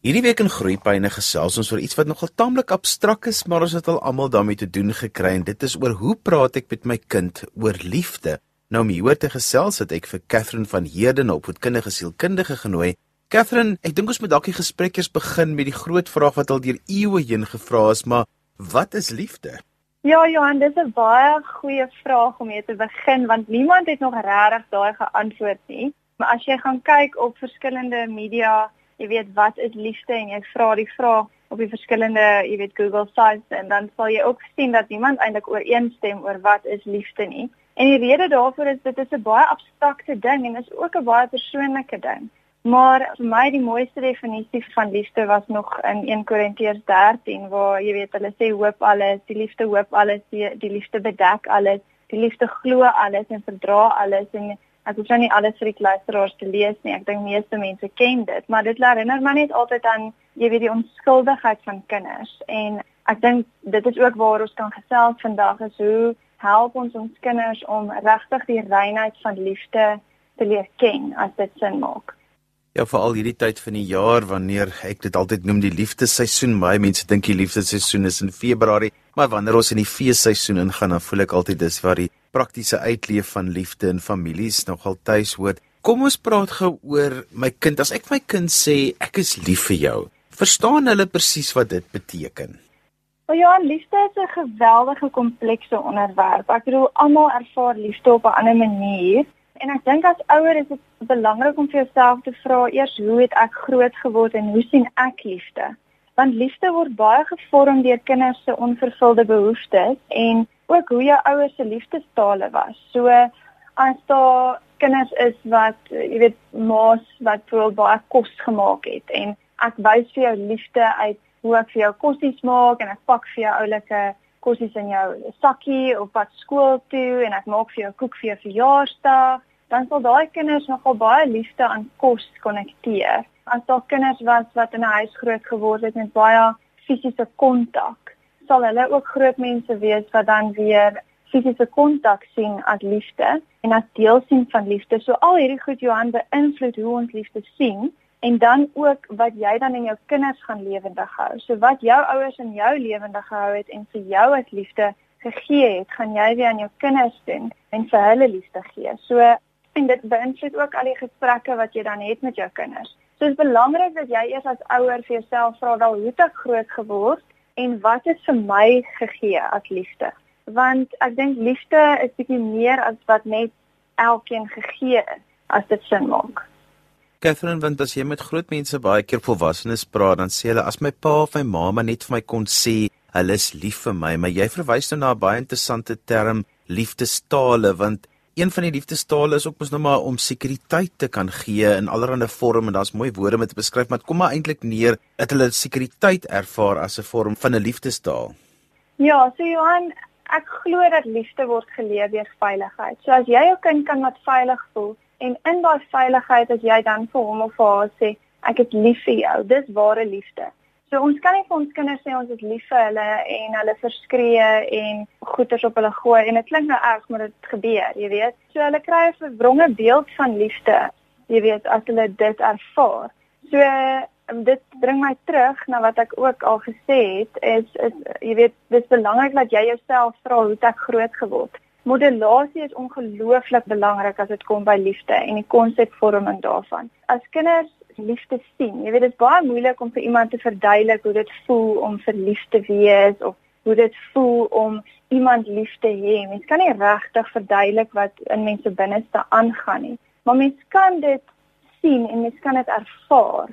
Hierdie week in Groepyne gesels ons oor iets wat nogal taamlik abstrak is, maar ons het al almal daarmee te doen gekry en dit is oor hoe praat ek met my kind oor liefde. Nou om hieroor te gesels het ek vir Catherine van Heerden op voedkundige sielkundige genooi. Catherine, ek dink ons moet dalk die gesprek eers begin met die groot vraag wat al deur eeue heen gevra is, maar wat is liefde? Ja, Johan, dis 'n baie goeie vraag om mee te begin want niemand het nog regtig daai geantwoord nie. Maar as jy gaan kyk op verskillende media jy weet wat is liefde en jy vra die vraag op die verskillende, jy weet Google sites en dan sal jy ook sien dat niemand eintlik ooreenstem oor wat is liefde nie. En die rede daarvoor is dit is 'n baie abstrakte ding en is ook 'n baie persoonlike ding. Maar vir my die mooiste definisie van liefde was nog in 1 Korintiërs 13 waar jy weet hulle sê hoop alles, die liefde hoop alles, die, die liefde bedek alles, die liefde glo alles en verdra alles en Ek hoef nou nie alles vir die luisteraars te lees nie. Ek dink meeste mense ken dit, maar dit herinner my net altyd aan jy weet die onskuldigheid van kinders en ek dink dit is ook waar ons kan gesels vandag is hoe help ons ons kinders om regtig die reinheid van liefde te leer ken as dit sin maak. Ja, veral hierdie tyd van die jaar wanneer ek dit altyd noem die liefdesseisoen. Baie mense dink die liefdesseisoen is in Februarie, maar wanneer ons in die feesseisoen ingaan, dan voel ek altyd dis waar die praktiese uitleef van liefde in families nogal tuis hoort. Kom ons praat gou oor my kind. As ek my kind sê ek is lief vir jou, verstaan hulle presies wat dit beteken? O ja, liefde is 'n geweldige komplekse onderwerp. Ek bedoel almal ervaar liefde op 'n ander manier. En ek dink as ouer is dit belangrik om vir jouself te vra eers hoe het ek groot geword en hoe sien ek liefde? Want liefde word baie gevorm deur kinders se onvervulde behoeftes en ook hoe jou ouers se liefdestale was. So as daar kinders is wat jy weet maas wat vir baie kos gemaak het en ek wys vir jou liefde uit hoe ek vir jou kossies maak en ek pak vir jou oulike kossies in jou sakkie op pad skool toe en ek maak vir jou koek vir jou verjaarsdag dan sal daai kinders nogal baie liefde aan kos konnekteer. As daar kinders was wat in 'n huis groot geword het met baie fisiese kontak, sal hulle ook groot mense wees wat dan weer fisiese kontak sien as liefde en as deel sien van liefde. So al hierdie goed Johan beïnvloed hoe ons liefde sien en dan ook wat jy dan in jou kinders gaan lewendig hou. So wat jou ouers in jou lewendig gehou het en vir jou as liefde gegee het, gaan jy weer aan jou kinders doen en vir hulle liefde gee. So en dit beïnvloed ook al die gesprekke wat jy dan het met jou kinders. So dit is belangrik dat jy eers as ouer vir jouself vra wel hoe het ek groot geword en wat is vir my gegee as liefde? Want ek dink liefde is bietjie meer as wat net elkeen gegee is as dit sin maak. Catherine, want as jy met groot mense baie keer volwassenes praat, dan sê hulle as my pa of my mamma net vir my kon sê hulle is lief vir my, maar jy verwys nou na 'n baie interessante term liefdestale want een van die liefdestale is ook mos nou maar om sekuriteit te kan gee in allerlei vorme en daar's mooi woorde om te beskryf, maar dit kom maar eintlik neer dat hulle sekuriteit ervaar as 'n vorm van 'n liefdestaal. Ja, so Johan, ek glo dat liefde word geleer deur veiligheid. So as jy jou kind kan wat veilig voel en in daai veiligheid as jy dan vir hom of haar sê ek is lief vir jou, dis ware liefde. So ons kan nie vir ons kinders sê ons is lief vir hulle en hulle verskree en goeters op hulle gooi en dit klink nou erg maar dit gebeur, jy weet. So hulle kry 'n verwronge beeld van liefde, jy weet, as hulle dit ervaar. So um, dit bring my terug na wat ek ook al gesê het is is jy weet, dit is belangrik dat jy jouself vra hoe het ek groot geword. Modulasie is ongelooflik belangrik as dit kom by liefde en die konsepvorming daarvan. As kinders liefde sien. Jy weet dit is baie moeilik om vir iemand te verduidelik hoe dit voel om verlief te wees of hoe dit voel om iemand lief te hê. Mens kan nie regtig verduidelik wat in mense binneste aangaan nie. Maar mens kan dit sien en mens kan dit ervaar.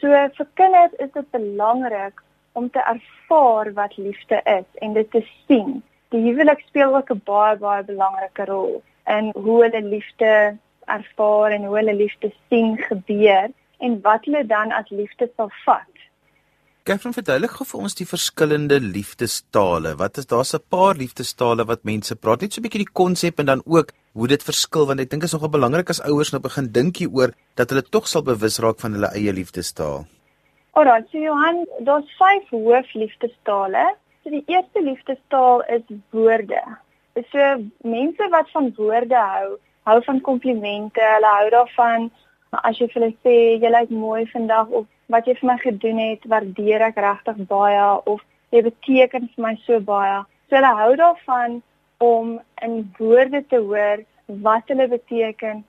So vir kinders is dit belangrik om te ervaar wat liefde is en dit te sien. Die huwelik speel ook 'n baie baie belangrike rol in hoe hulle liefde ervaar en hoe hulle liefde sien gebeur en wat hulle dan as liefde sal vat. Gefren verduidelik gou vir ons die verskillende liefdestale. Wat is daar's 'n paar liefdestale wat mense praat net so 'n bietjie die konsep en dan ook hoe dit verskil want ek dink dit is nogal belangrik as ouers nou begin dink hieroor dat hulle tog sal bewus raak van hulle eie liefdestaal. Alraai, so Johan, daar's vyf hoofliefdestale. So die eerste liefdestaal is woorde. So mense wat van woorde hou, hou van komplimente, hulle hou daarvan Maar as jy vir hulle sê jy lyk mooi vandag of wat jy vir my gedoen het, waardeer ek regtig baie of jy beteken vir my so baie. So hulle hou daarvan om in woorde te hoor wat hulle beteken,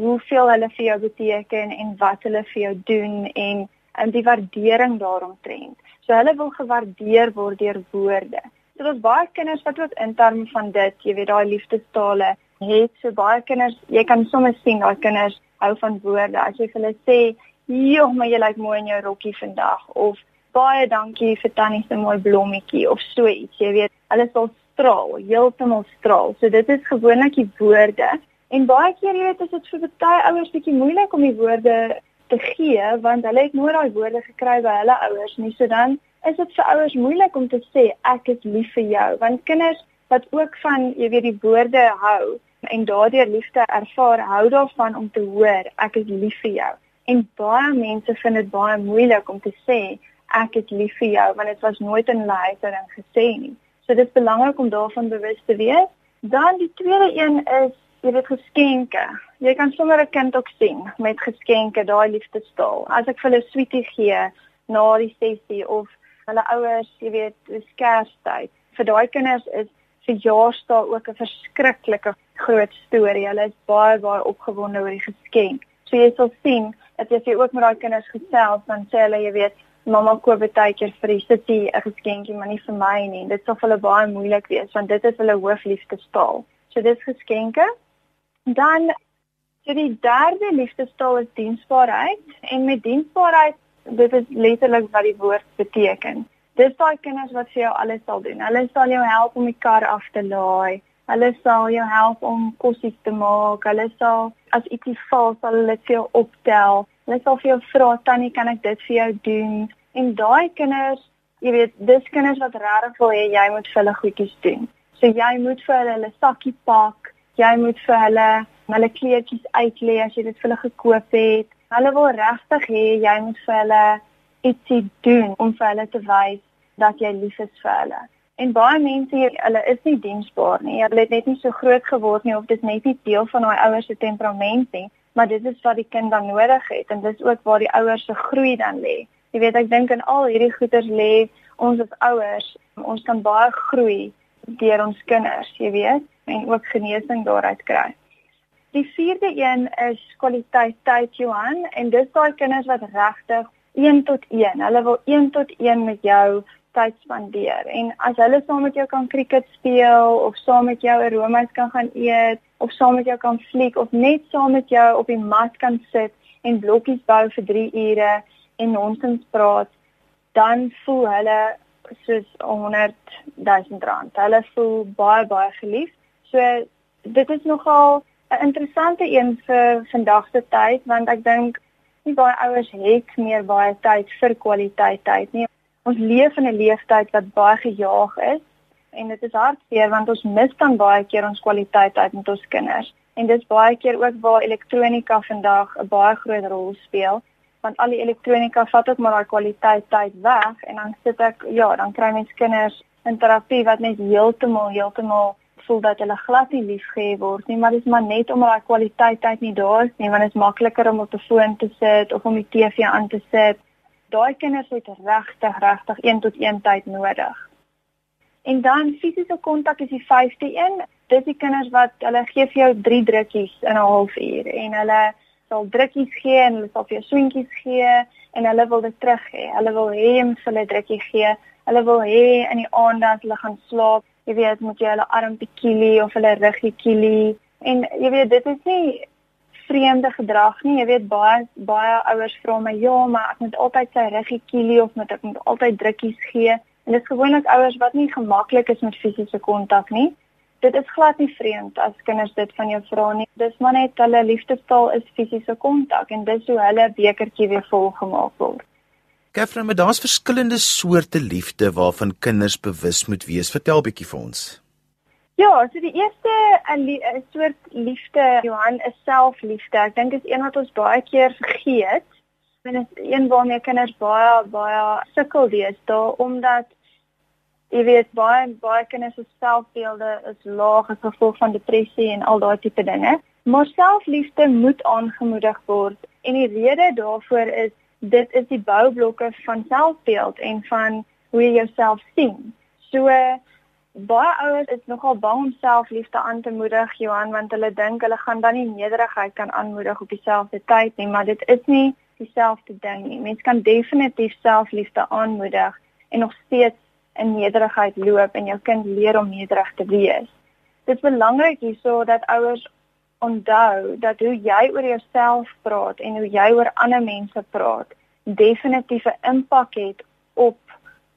hoeveel hulle vir jou beteken en wat hulle vir jou doen en en die waardering daaromtrent. So hulle wil gewaardeer word deur woorde. So daar's baie kinders wat ook in terme van dit, jy weet daai liefdestale het so baie kinders, jy kan sommer sien daai kinders hou van woorde. As jy vir hulle sê, "Joh, maar jy lyk mooi in jou rokkie vandag" of "Baie dankie vir tannie se mooi blommetjie" of so iets, jy weet, hulle sal straal, heeltemal straal. So dit is gewoonlik die woorde. En baie keer jy weet, is dit vir baie ouers bietjie moeilik om die woorde te gee want hulle het nooit daai woorde gekry by hulle ouers nie. So dan is dit vir ouers moeilik om te sê ek is lief vir jou want kinders wat ook van jy weet die woorde hou en daardeur liefde ervaar, hou daarvan om te hoor ek is lief vir jou. En baie mense vind dit baie moeilik om te sê ek is lief vir jou want dit was nooit in huishouding gesê nie. So dit is belangrik om daarvan bewus te wees. Dan die tweede een is jy weet geskenke. Jy kan sommer 'n kind ook sien met geskenke, daai liefdestaal. As ek vir hulle sweetie gee na die sessie of hulle ouers, jy weet, dis Kerstyd. Vir daai kinders is verjaarsdag ook 'n verskriklike groot storie. Hulle is baie baie opgewonde oor die geskenk. So jy sal sien dat as jy ook met daai kinders gesels, dan sê hulle jy weet, mamma koop baie keer vir die sitie 'n geskenkie, maar nie vir my nie. Dit sal vir hulle baie moeilik wees want dit is hulle hoofliefdestaal. So dis geskenke. Dan so die derde liefdestaal is diensbaarheid en met diensbaarheid dit is letterlik wat die woord beteken. Dis daai kinders wat vir jou alles sal doen. Hulle sal jou help om die kar af te laai. Hulle sal jou help om kos te maak. Hulle sal as ietsie val, sal hulle dit vir jou optel. Hulle sal vir jou vra, "Tannie, kan ek dit vir jou doen?" En daai kinders, jy weet, dis kinders wat regtig wil hê jy moet vir hulle goedjies doen. So jy moet vir hulle 'n sakkie pak. Jy moet vir hulle hulle kleertjies uitlê as jy dit vir hulle gekoop het. Hulle wil regtig hê jy moet vir hulle ietsie doen om vir hulle te wys dat jy lief is vir hulle. En baie mense hier, hulle is nie diensbaar nie. Hulle het net nie so groot geword nie of dit net nie deel van daai ouers se temperament nie, maar dit is wat die kind dan nodig het en dis ook waar die ouers se groei dan lê. Jy weet, ek dink in al hierdie goeters lê ons as ouers, ons kan baie groei deur ons kinders, jy weet, en ook genesing daaruit kry. Die vierde een is kwaliteit tyd Johan en dis daai kinders wat regtig 1 tot 1. Hulle wil 1 tot 1 met jou tyd spandeer. En as hulle saam met jou kan cricket speel of saam met jou 'n roomys kan gaan eet of saam met jou kan fliek of net saam met jou op die mat kan sit en blokkies bou vir 3 ure en nonsens praat, dan voel hulle soos 100 000 rand. Hulle voel baie baie geliefd. So dit is nogal 'n interessante een vir vandag se tyd want ek dink nie baie ouers het meer baie tyd vir kwaliteit tyd nie. Ons leef in 'n leeftyd wat baie gejaag is en dit is hartseer want ons mis dan baie keer ons kwaliteit tyd met ons kinders. En dis baie keer ook waar elektronika vandag 'n baie groot rol speel want al die elektronika vat ook maar daai kwaliteit tyd weg en dan sit ek ja, dan kry mens kinders in terapie wat net heeltemal heeltemal voel dat hulle glad nie liefgehê word nie, maar dit is maar net omdat daai kwaliteit tyd nie daar is nie, want dit is makliker om op 'n foon te sit of om die TV aan te sit. Daai kinders het regtig regtig 1 tot 1 tyd nodig. En dan fisiese kontak is die 5de een. Dit is die kinders wat hulle gee vir jou 3 drukkies in 'n halfuur en hulle sal drukkies gee en hulle sal vir jou swinkies gee en hulle wil dit terug hê. Hulle wil hê jy moet hulle drukkie gee. Hulle wil hê in die aand dan hulle gaan slaap jy weet moet jy hulle armpie kielie of hulle ruggie kielie en jy weet dit is nie vreemde gedrag nie. Jy weet baie baie ouers vra my ja maar ek moet altyd sy ruggie kielie of moet ek moet altyd drukkies gee. En dit is gewoonlik ouers wat nie gemaklik is met fisiese kontak nie. Dit is glad nie vreemd as kinders dit van jou vra nie. Dis maar net hulle liefdestaal is fisiese kontak en dis hoe hulle bekertjie weer vol gemaak word. Katherine, maar daar's verskillende soorte liefde waarvan kinders bewus moet wees. Vertel bietjie vir ons. Ja, so die eerste 'n soort liefde, Johan, is selfliefde. Ek dink is een wat ons baie keer vergeet. En dit is een waarmee kinders baie baie sukkel wees, daar omdat jy weet baie baie kinders se selfbeelde is laag as gevolg van depressie en al daai tipe dinge. Maar selfliefde moet aangemoedig word en die rede daarvoor is dit is die boublokke van selfbeeld en van hoe jy jouself sien. So baie ouers is nogal bang om selfliefde aan te moedig, Johan, want hulle dink hulle gaan dan nie nederigheid kan aanmoedig op dieselfde tyd nie, maar dit is nie dieselfde ding nie. Mens kan definitief selfliefde aanmoedig en nog steeds in nederigheid loop en jou kind leer om nederig te wees. Dit is belangrik hierso dat ouers onthou dat hoe jy oor jouself praat en hoe jy oor ander mense praat, definitief 'n impak het op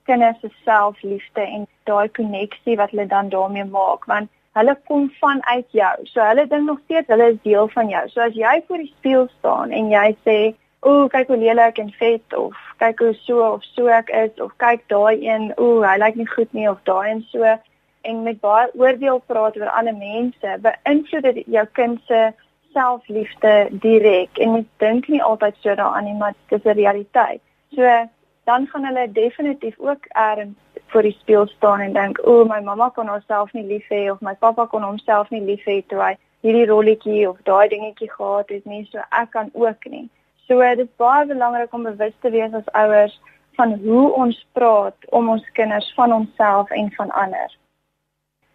kinders se selfliefde en daai koneksie wat hulle dan daarmee maak want hulle kom vanuit jou. So hulle dink nog steeds hulle is deel van jou. So as jy voor die spieël staan en jy sê, "Ooh, kyk hoe lelik en vet of kyk hoe so of so ek is of kyk daai een, ooh, hy lyk nie goed nie of daai en so." en met baie oordeel praat oor ander mense, beïnvloed dit jou kind se selfliefde direk en mens dink nie altyd so daaraan nie, maar dit is 'n realiteit. So dan gaan hulle definitief ook eers voor die spieël staan en dink, "O, my mamma kon haarself nie lief hê of my pappa kon homself nie lief hê toe hy hierdie rolletjie of daai dingetjie gehad het nie, so ek kan ook nie." So dit is baie belangrik om bewus te wees as ouers van hoe ons praat om ons kinders van onsself en van ander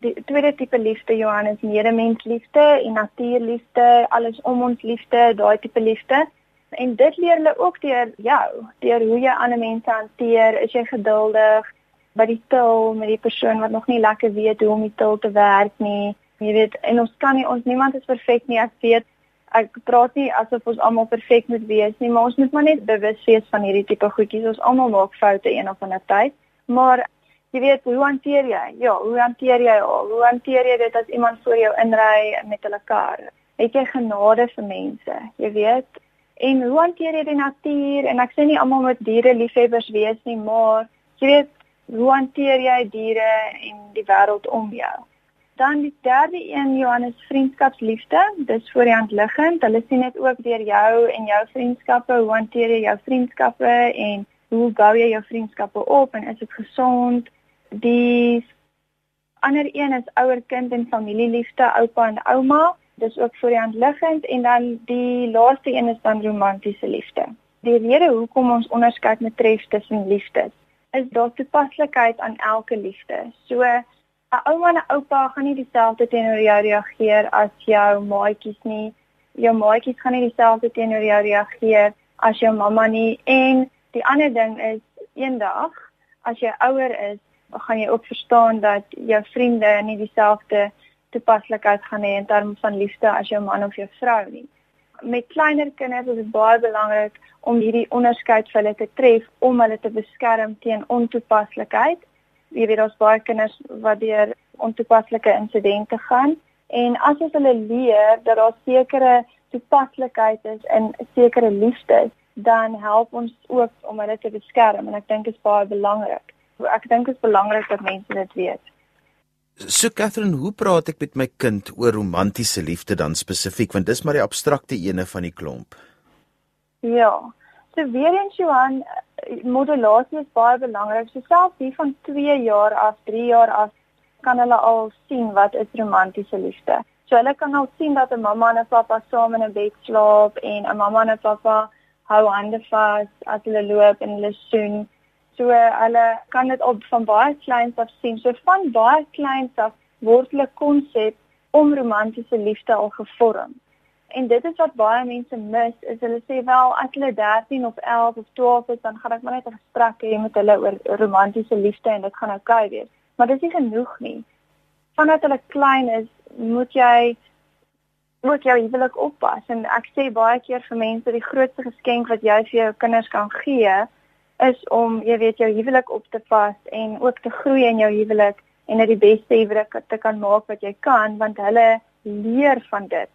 die tweede tipe liefde Johan is medemensliefde en natuurliefde, alles om ons liefde, daai tipe liefde. En dit leer hulle ook deur jou, deur hoe jy ander mense hanteer, is jy geduldig by die til met die persoon wat nog nie lekker weet hoe om die til te werk nie. Jy weet, en ons kan nie ons niemand is perfek nie. Ek weet ek praat nie asof ons almal perfek moet wees nie, maar ons moet maar net bewus wees van hierdie tipe goedjies. Ons almal maak foute een of ander tyd. Maar jy weet hoe hanteer jy? Ja, hoe hanteer jy al? Hoe hanteer jy dit as iemand voor jou inry met hulle kar? Het jy genade vir mense? Jy weet, en hoe hanteer jy die natuur? En ek sê nie almal moet diere liefhebbers wees nie, maar jy weet, hoe hanteer jy diere en die wêreld om jou? Dan die derde een Johannes vriendskapsliefde. Dis voor die hand liggend. Hulle sien dit ook deur jou en jou vriendskappe. Hoe hanteer jy jou vriendskappe en hoe bou jy jou vriendskappe op en is dit gesond? Die ander een is ouer kind en familieliefde, oupa en ouma. Dis ook voor die hand liggend en dan die laaste een is dan romantiese liefde. Die rede hoekom ons onderskeid met tref tussen liefdes is daar toepaslikheid aan elke liefde. So 'n ouma en 'n oupa gaan nie dieselfde teenoor jou reageer as jou maatjies nie. Jou maatjies gaan nie dieselfde teenoor jou reageer as jou mamma nie. En die ander ding is eendag as jy ouer is, gaan jy ook verstaan dat jou vriende nie dieselfde toepaslikheid gaan hê in terme van liefde as jou man of jou vrou nie. Met kleiner kinders is dit baie belangrik om hierdie onderskeid vir hulle te tref om hulle te beskerm teen ontoepaslikheid. Jy weet daar's baie kinders wat deur ontoepaslike insidente gaan en as ons hulle leer dat daar sekere toepaslikheid is in sekere liefdes, dan help ons ook om hulle te beskerm en ek dink dit is baie belangrik ek dink dit is belangrik dat mense dit weet. So Catherine, hoe praat ek met my kind oor romantiese liefde dan spesifiek want dis maar die abstrakte ene van die klomp. Ja. So weer eens Johan, modulasie is baie belangrik. So selfs hier van 2 jaar af, 3 jaar af kan hulle al sien wat is romantiese liefde. So hulle kan al sien dat 'n mamma en 'n pappa saam in 'n bed slaap en 'n mamma en 'n pappa hou hande vas as hulle loop en hulle soen. So hulle kan dit op van baie kleins af sien. So van baie kleins af word hulle konsep om romantiese liefde al gevorm. En dit is wat baie mense mis, is hulle sê wel as hulle 13 of 11 of 12 is, dan gaan ek maar net 'n gesprek hê met hulle oor romantiese liefde en dit gaan oukei okay wees. Maar dit is nie genoeg nie. Vandat hulle klein is, moet jy moet jou huwelik oppas en ek sê baie keer vir mense die grootste geskenk wat jy vir jou kinders kan gee is om jy weet jou huwelik op te pas en ook te groei in jou huwelik en dit die beste huwelik te kan maak wat jy kan want hulle leer van dit.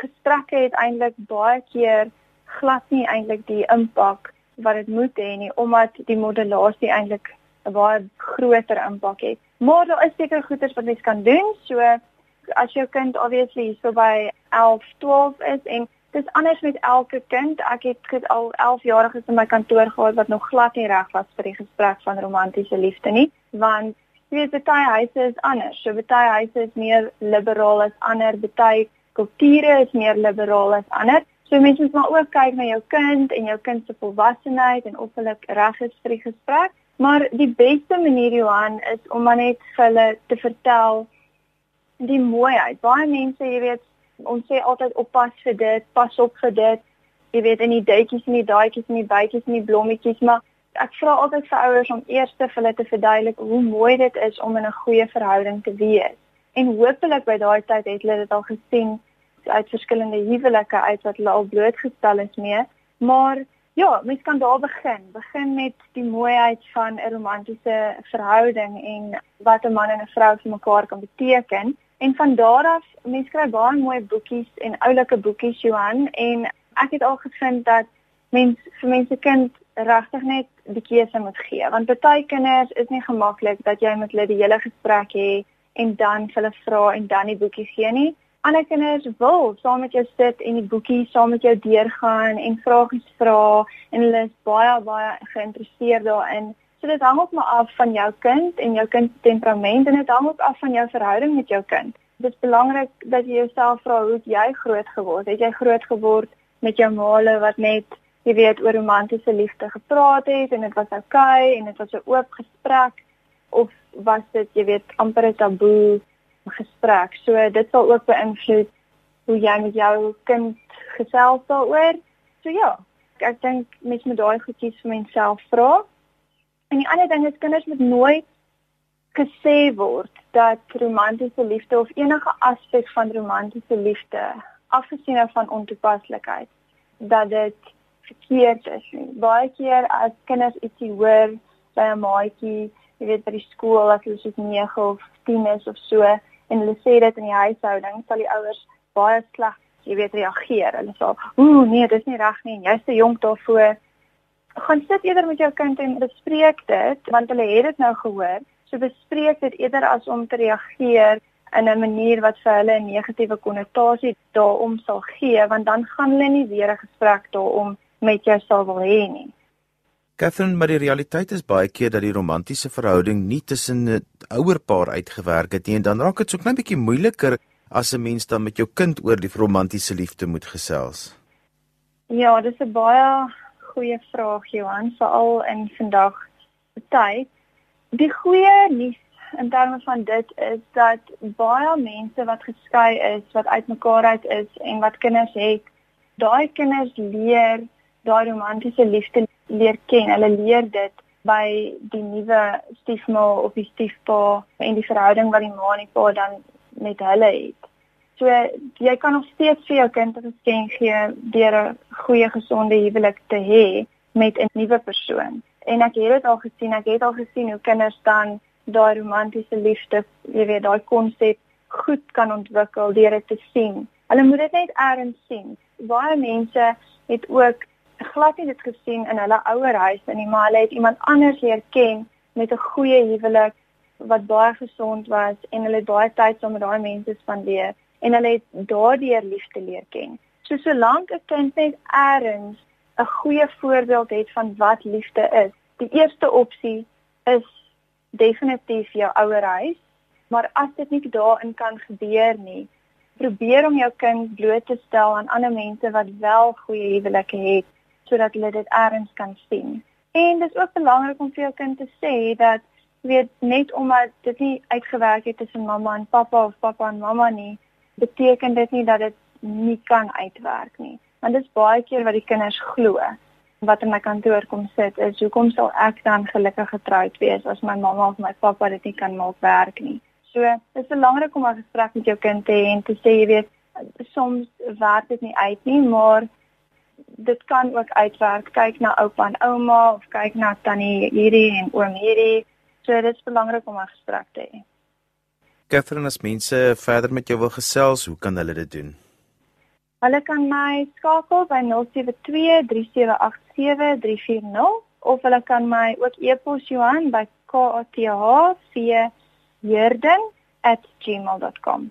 Gesprekke het eintlik baie keer glad nie eintlik die impak wat dit moet hê nie omdat die modulasie eintlik 'n baie groter impak het. Maar daar is seker goeders wat mens kan doen. So as jou kind obviously so by 11, 12 is en dis anders met elke kind. Ek het al 11 jariges in my kantoor gehad wat nog glad nie reg was vir die gesprek van romantiese liefde nie, want jy weet baie huise is anders. So baie huise is meer liberaal as ander, baie kulture is meer liberaal as ander. So mense moet maar ook kyk na jou kind en jou kind se volwassenheid en of hulle reg is vir die gesprek. Maar die beste manier Johan is om maar net vir hulle te vertel die mooiheid. Baie mense, jy weet, ons sê altyd oppas vir dit, pas op vir dit. Jy weet in die duitjies en die daadjies en die bytjies en die blommetjies, maar ek vra altyd vir ouers om eers te vir hulle te verduidelik hoe mooi dit is om in 'n goeie verhouding te wees. En hopelik by daai tyd het hulle dit al gesien uit verskillende huwelike uit wat hulle al blootgestel is mee. Maar ja, mens kan daar begin. Begin met die mooiheid van 'n romantiese verhouding en wat 'n man en 'n vrou vir mekaar kan beteken. En van daar af, mense kry baie mooi boekies en oulike boekies Johan en ek het al gevind dat mens vir mense kind regtig net die keuse moet gee want baie kinders is nie gemaklik dat jy met hulle die hele gesprek hê en dan hulle vra en dan die boekie gee nie. Ander kinders wil saam met jou sit en die boekie saam met jou deurgaan en vragies vra en hulle is baie baie geïnteresseerd daarin. So dit hang ook maar af van jou kind en jou kind se temperament en dit hang ook af van jou verhouding met jou kind. Dit is belangrik dat jy jouself vra hoe jy groot geword het. Het jy groot geword met jou maale wat net jy weet oor romantiese liefde gepraat het en dit was oukei okay, en dit was 'n oop gesprek of was dit jy weet amper 'n taboe gesprek. So dit sal ook beïnvloed hoe jy met jou kind gesels daaroor. So ja, ek dink mens moet daai goedjies vir menself vra. En die ander ding is kinders moet nooit gesê word dat romantiese liefde of enige aspek van romantiese liefde afgesien van ontoepaslikheid dat dit verkeerd is nie. Baie keer as kinders ietsie hoor by 'n maatjie, jy weet by die skool as hulle soos 9 of 10 is of so en hulle sê dit in die huishouding, sal die ouers baie sleg, jy weet, reageer. Hulle sê, "Ooh, nee, dis nie reg nie. Jy's te jonk daarvoor." Gaan sit eerder met jou kind en bespreek dit, want hulle het dit nou gehoor. So bespreek dit eerder as om te reageer in 'n manier wat vir hulle 'n negatiewe konnotasie daarom sal gee, want dan gaan hulle nie weer 'n gesprek daarom met jou sal wil hê nie. Catherine, maar die realiteit is baie keer dat die romantiese verhouding nie tussen 'n ouerpaar uitgewerk het nie en dan raak dit so klein bietjie moeiliker as 'n mens dan met jou kind oor die romantiese liefde moet gesels. Ja, dis 'n baie goeie vraag Johan, veral in vandag se tyd. Die goeie nuus in terme van dit is dat baie mense wat geskei is, wat uitmekaar uit is en wat kinders het, daai kinders leer daai romantiese liefde leer ken. Hulle leer dit by die nuwe stiefma of die stiefpa en die verhouding wat die ma en die pa dan met hulle het. So jy kan nog steeds vir jou kind 'n geskenk gee deur 'n goeie gesonde huwelik te hê met 'n nuwe persoon. En ek het dit al gesien, ek het al gesien hoe kinders dan daai romantiese liefde, jy weet, daai konsep goed kan ontwikkel deur dit te sien. Hulle moet dit net erns sien. Baie mense het ook glad nie dit gesien in hulle ouer huis nie, maar hulle het iemand anders leer ken met 'n goeie huwelik wat baie gesond was en hulle het baie tyd saam met daai mense spandeer en hulle het daardeur liefde leer ken. So solank 'n kind net eers 'n goeie voorbeeld het van wat liefde is, die eerste opsie is definitief jou ouer huis, maar as dit nie daarin kan gebeur nie, probeer om jou kind bloot te stel aan ander mense wat wel goeie huwelike het sodat hulle dit eers kan sien. En dit is ook belangrik om vir jou kind te sê dat weet net omdat dit nie uitgewerk het tussen mamma en pappa of pappa en mamma nie, beteken dit nie dat dit nie kan uitwerk nie. Want dit is baie keer wat die kinders glo wat in my kantoor kom sit is hoekom sal ek dan gelukkig getroud wees as my mamma of my pappa dit nie kan maak werk nie. So, dit is belangrik om 'n gesprek met jou kind te hê en te sê jy weet soms werk dit nie uit nie, maar dit kan ook uitwerk. Kyk na oupa en ouma of kyk na tannie hierdie en oom hierdie. So dit is belangrik om 'n gesprek te hê. Catherine, as mense verder met jou wil gesels, hoe kan hulle dit doen? Hulle kan my skakel by 0723787340 of hulle kan my ook e-pos Johan by kathc.jerden@gmail.com.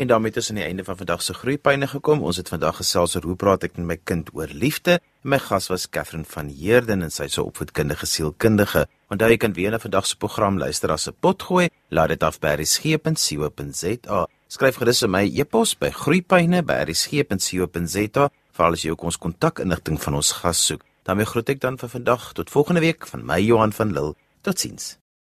En daarmee aan die einde van vandag se groeipyne gekom. Ons het vandag gesels oor hoe praat ek met my kind oor liefde. My gas was Katherine van Heerden en sy is 'n opvoedkundige sielkundige. Onthou jy kan weer na vandag se program luister as 'n potgooi. Laat dit af by resgep.co.za. Skryf gerus vir my e-pos by groeipyne by resgep.co.za veral as jy ook ons kontakinligting van ons gas soek. daarmee groet ek dan vir vandag tot volgende week van my Johan van Lille. Totsiens.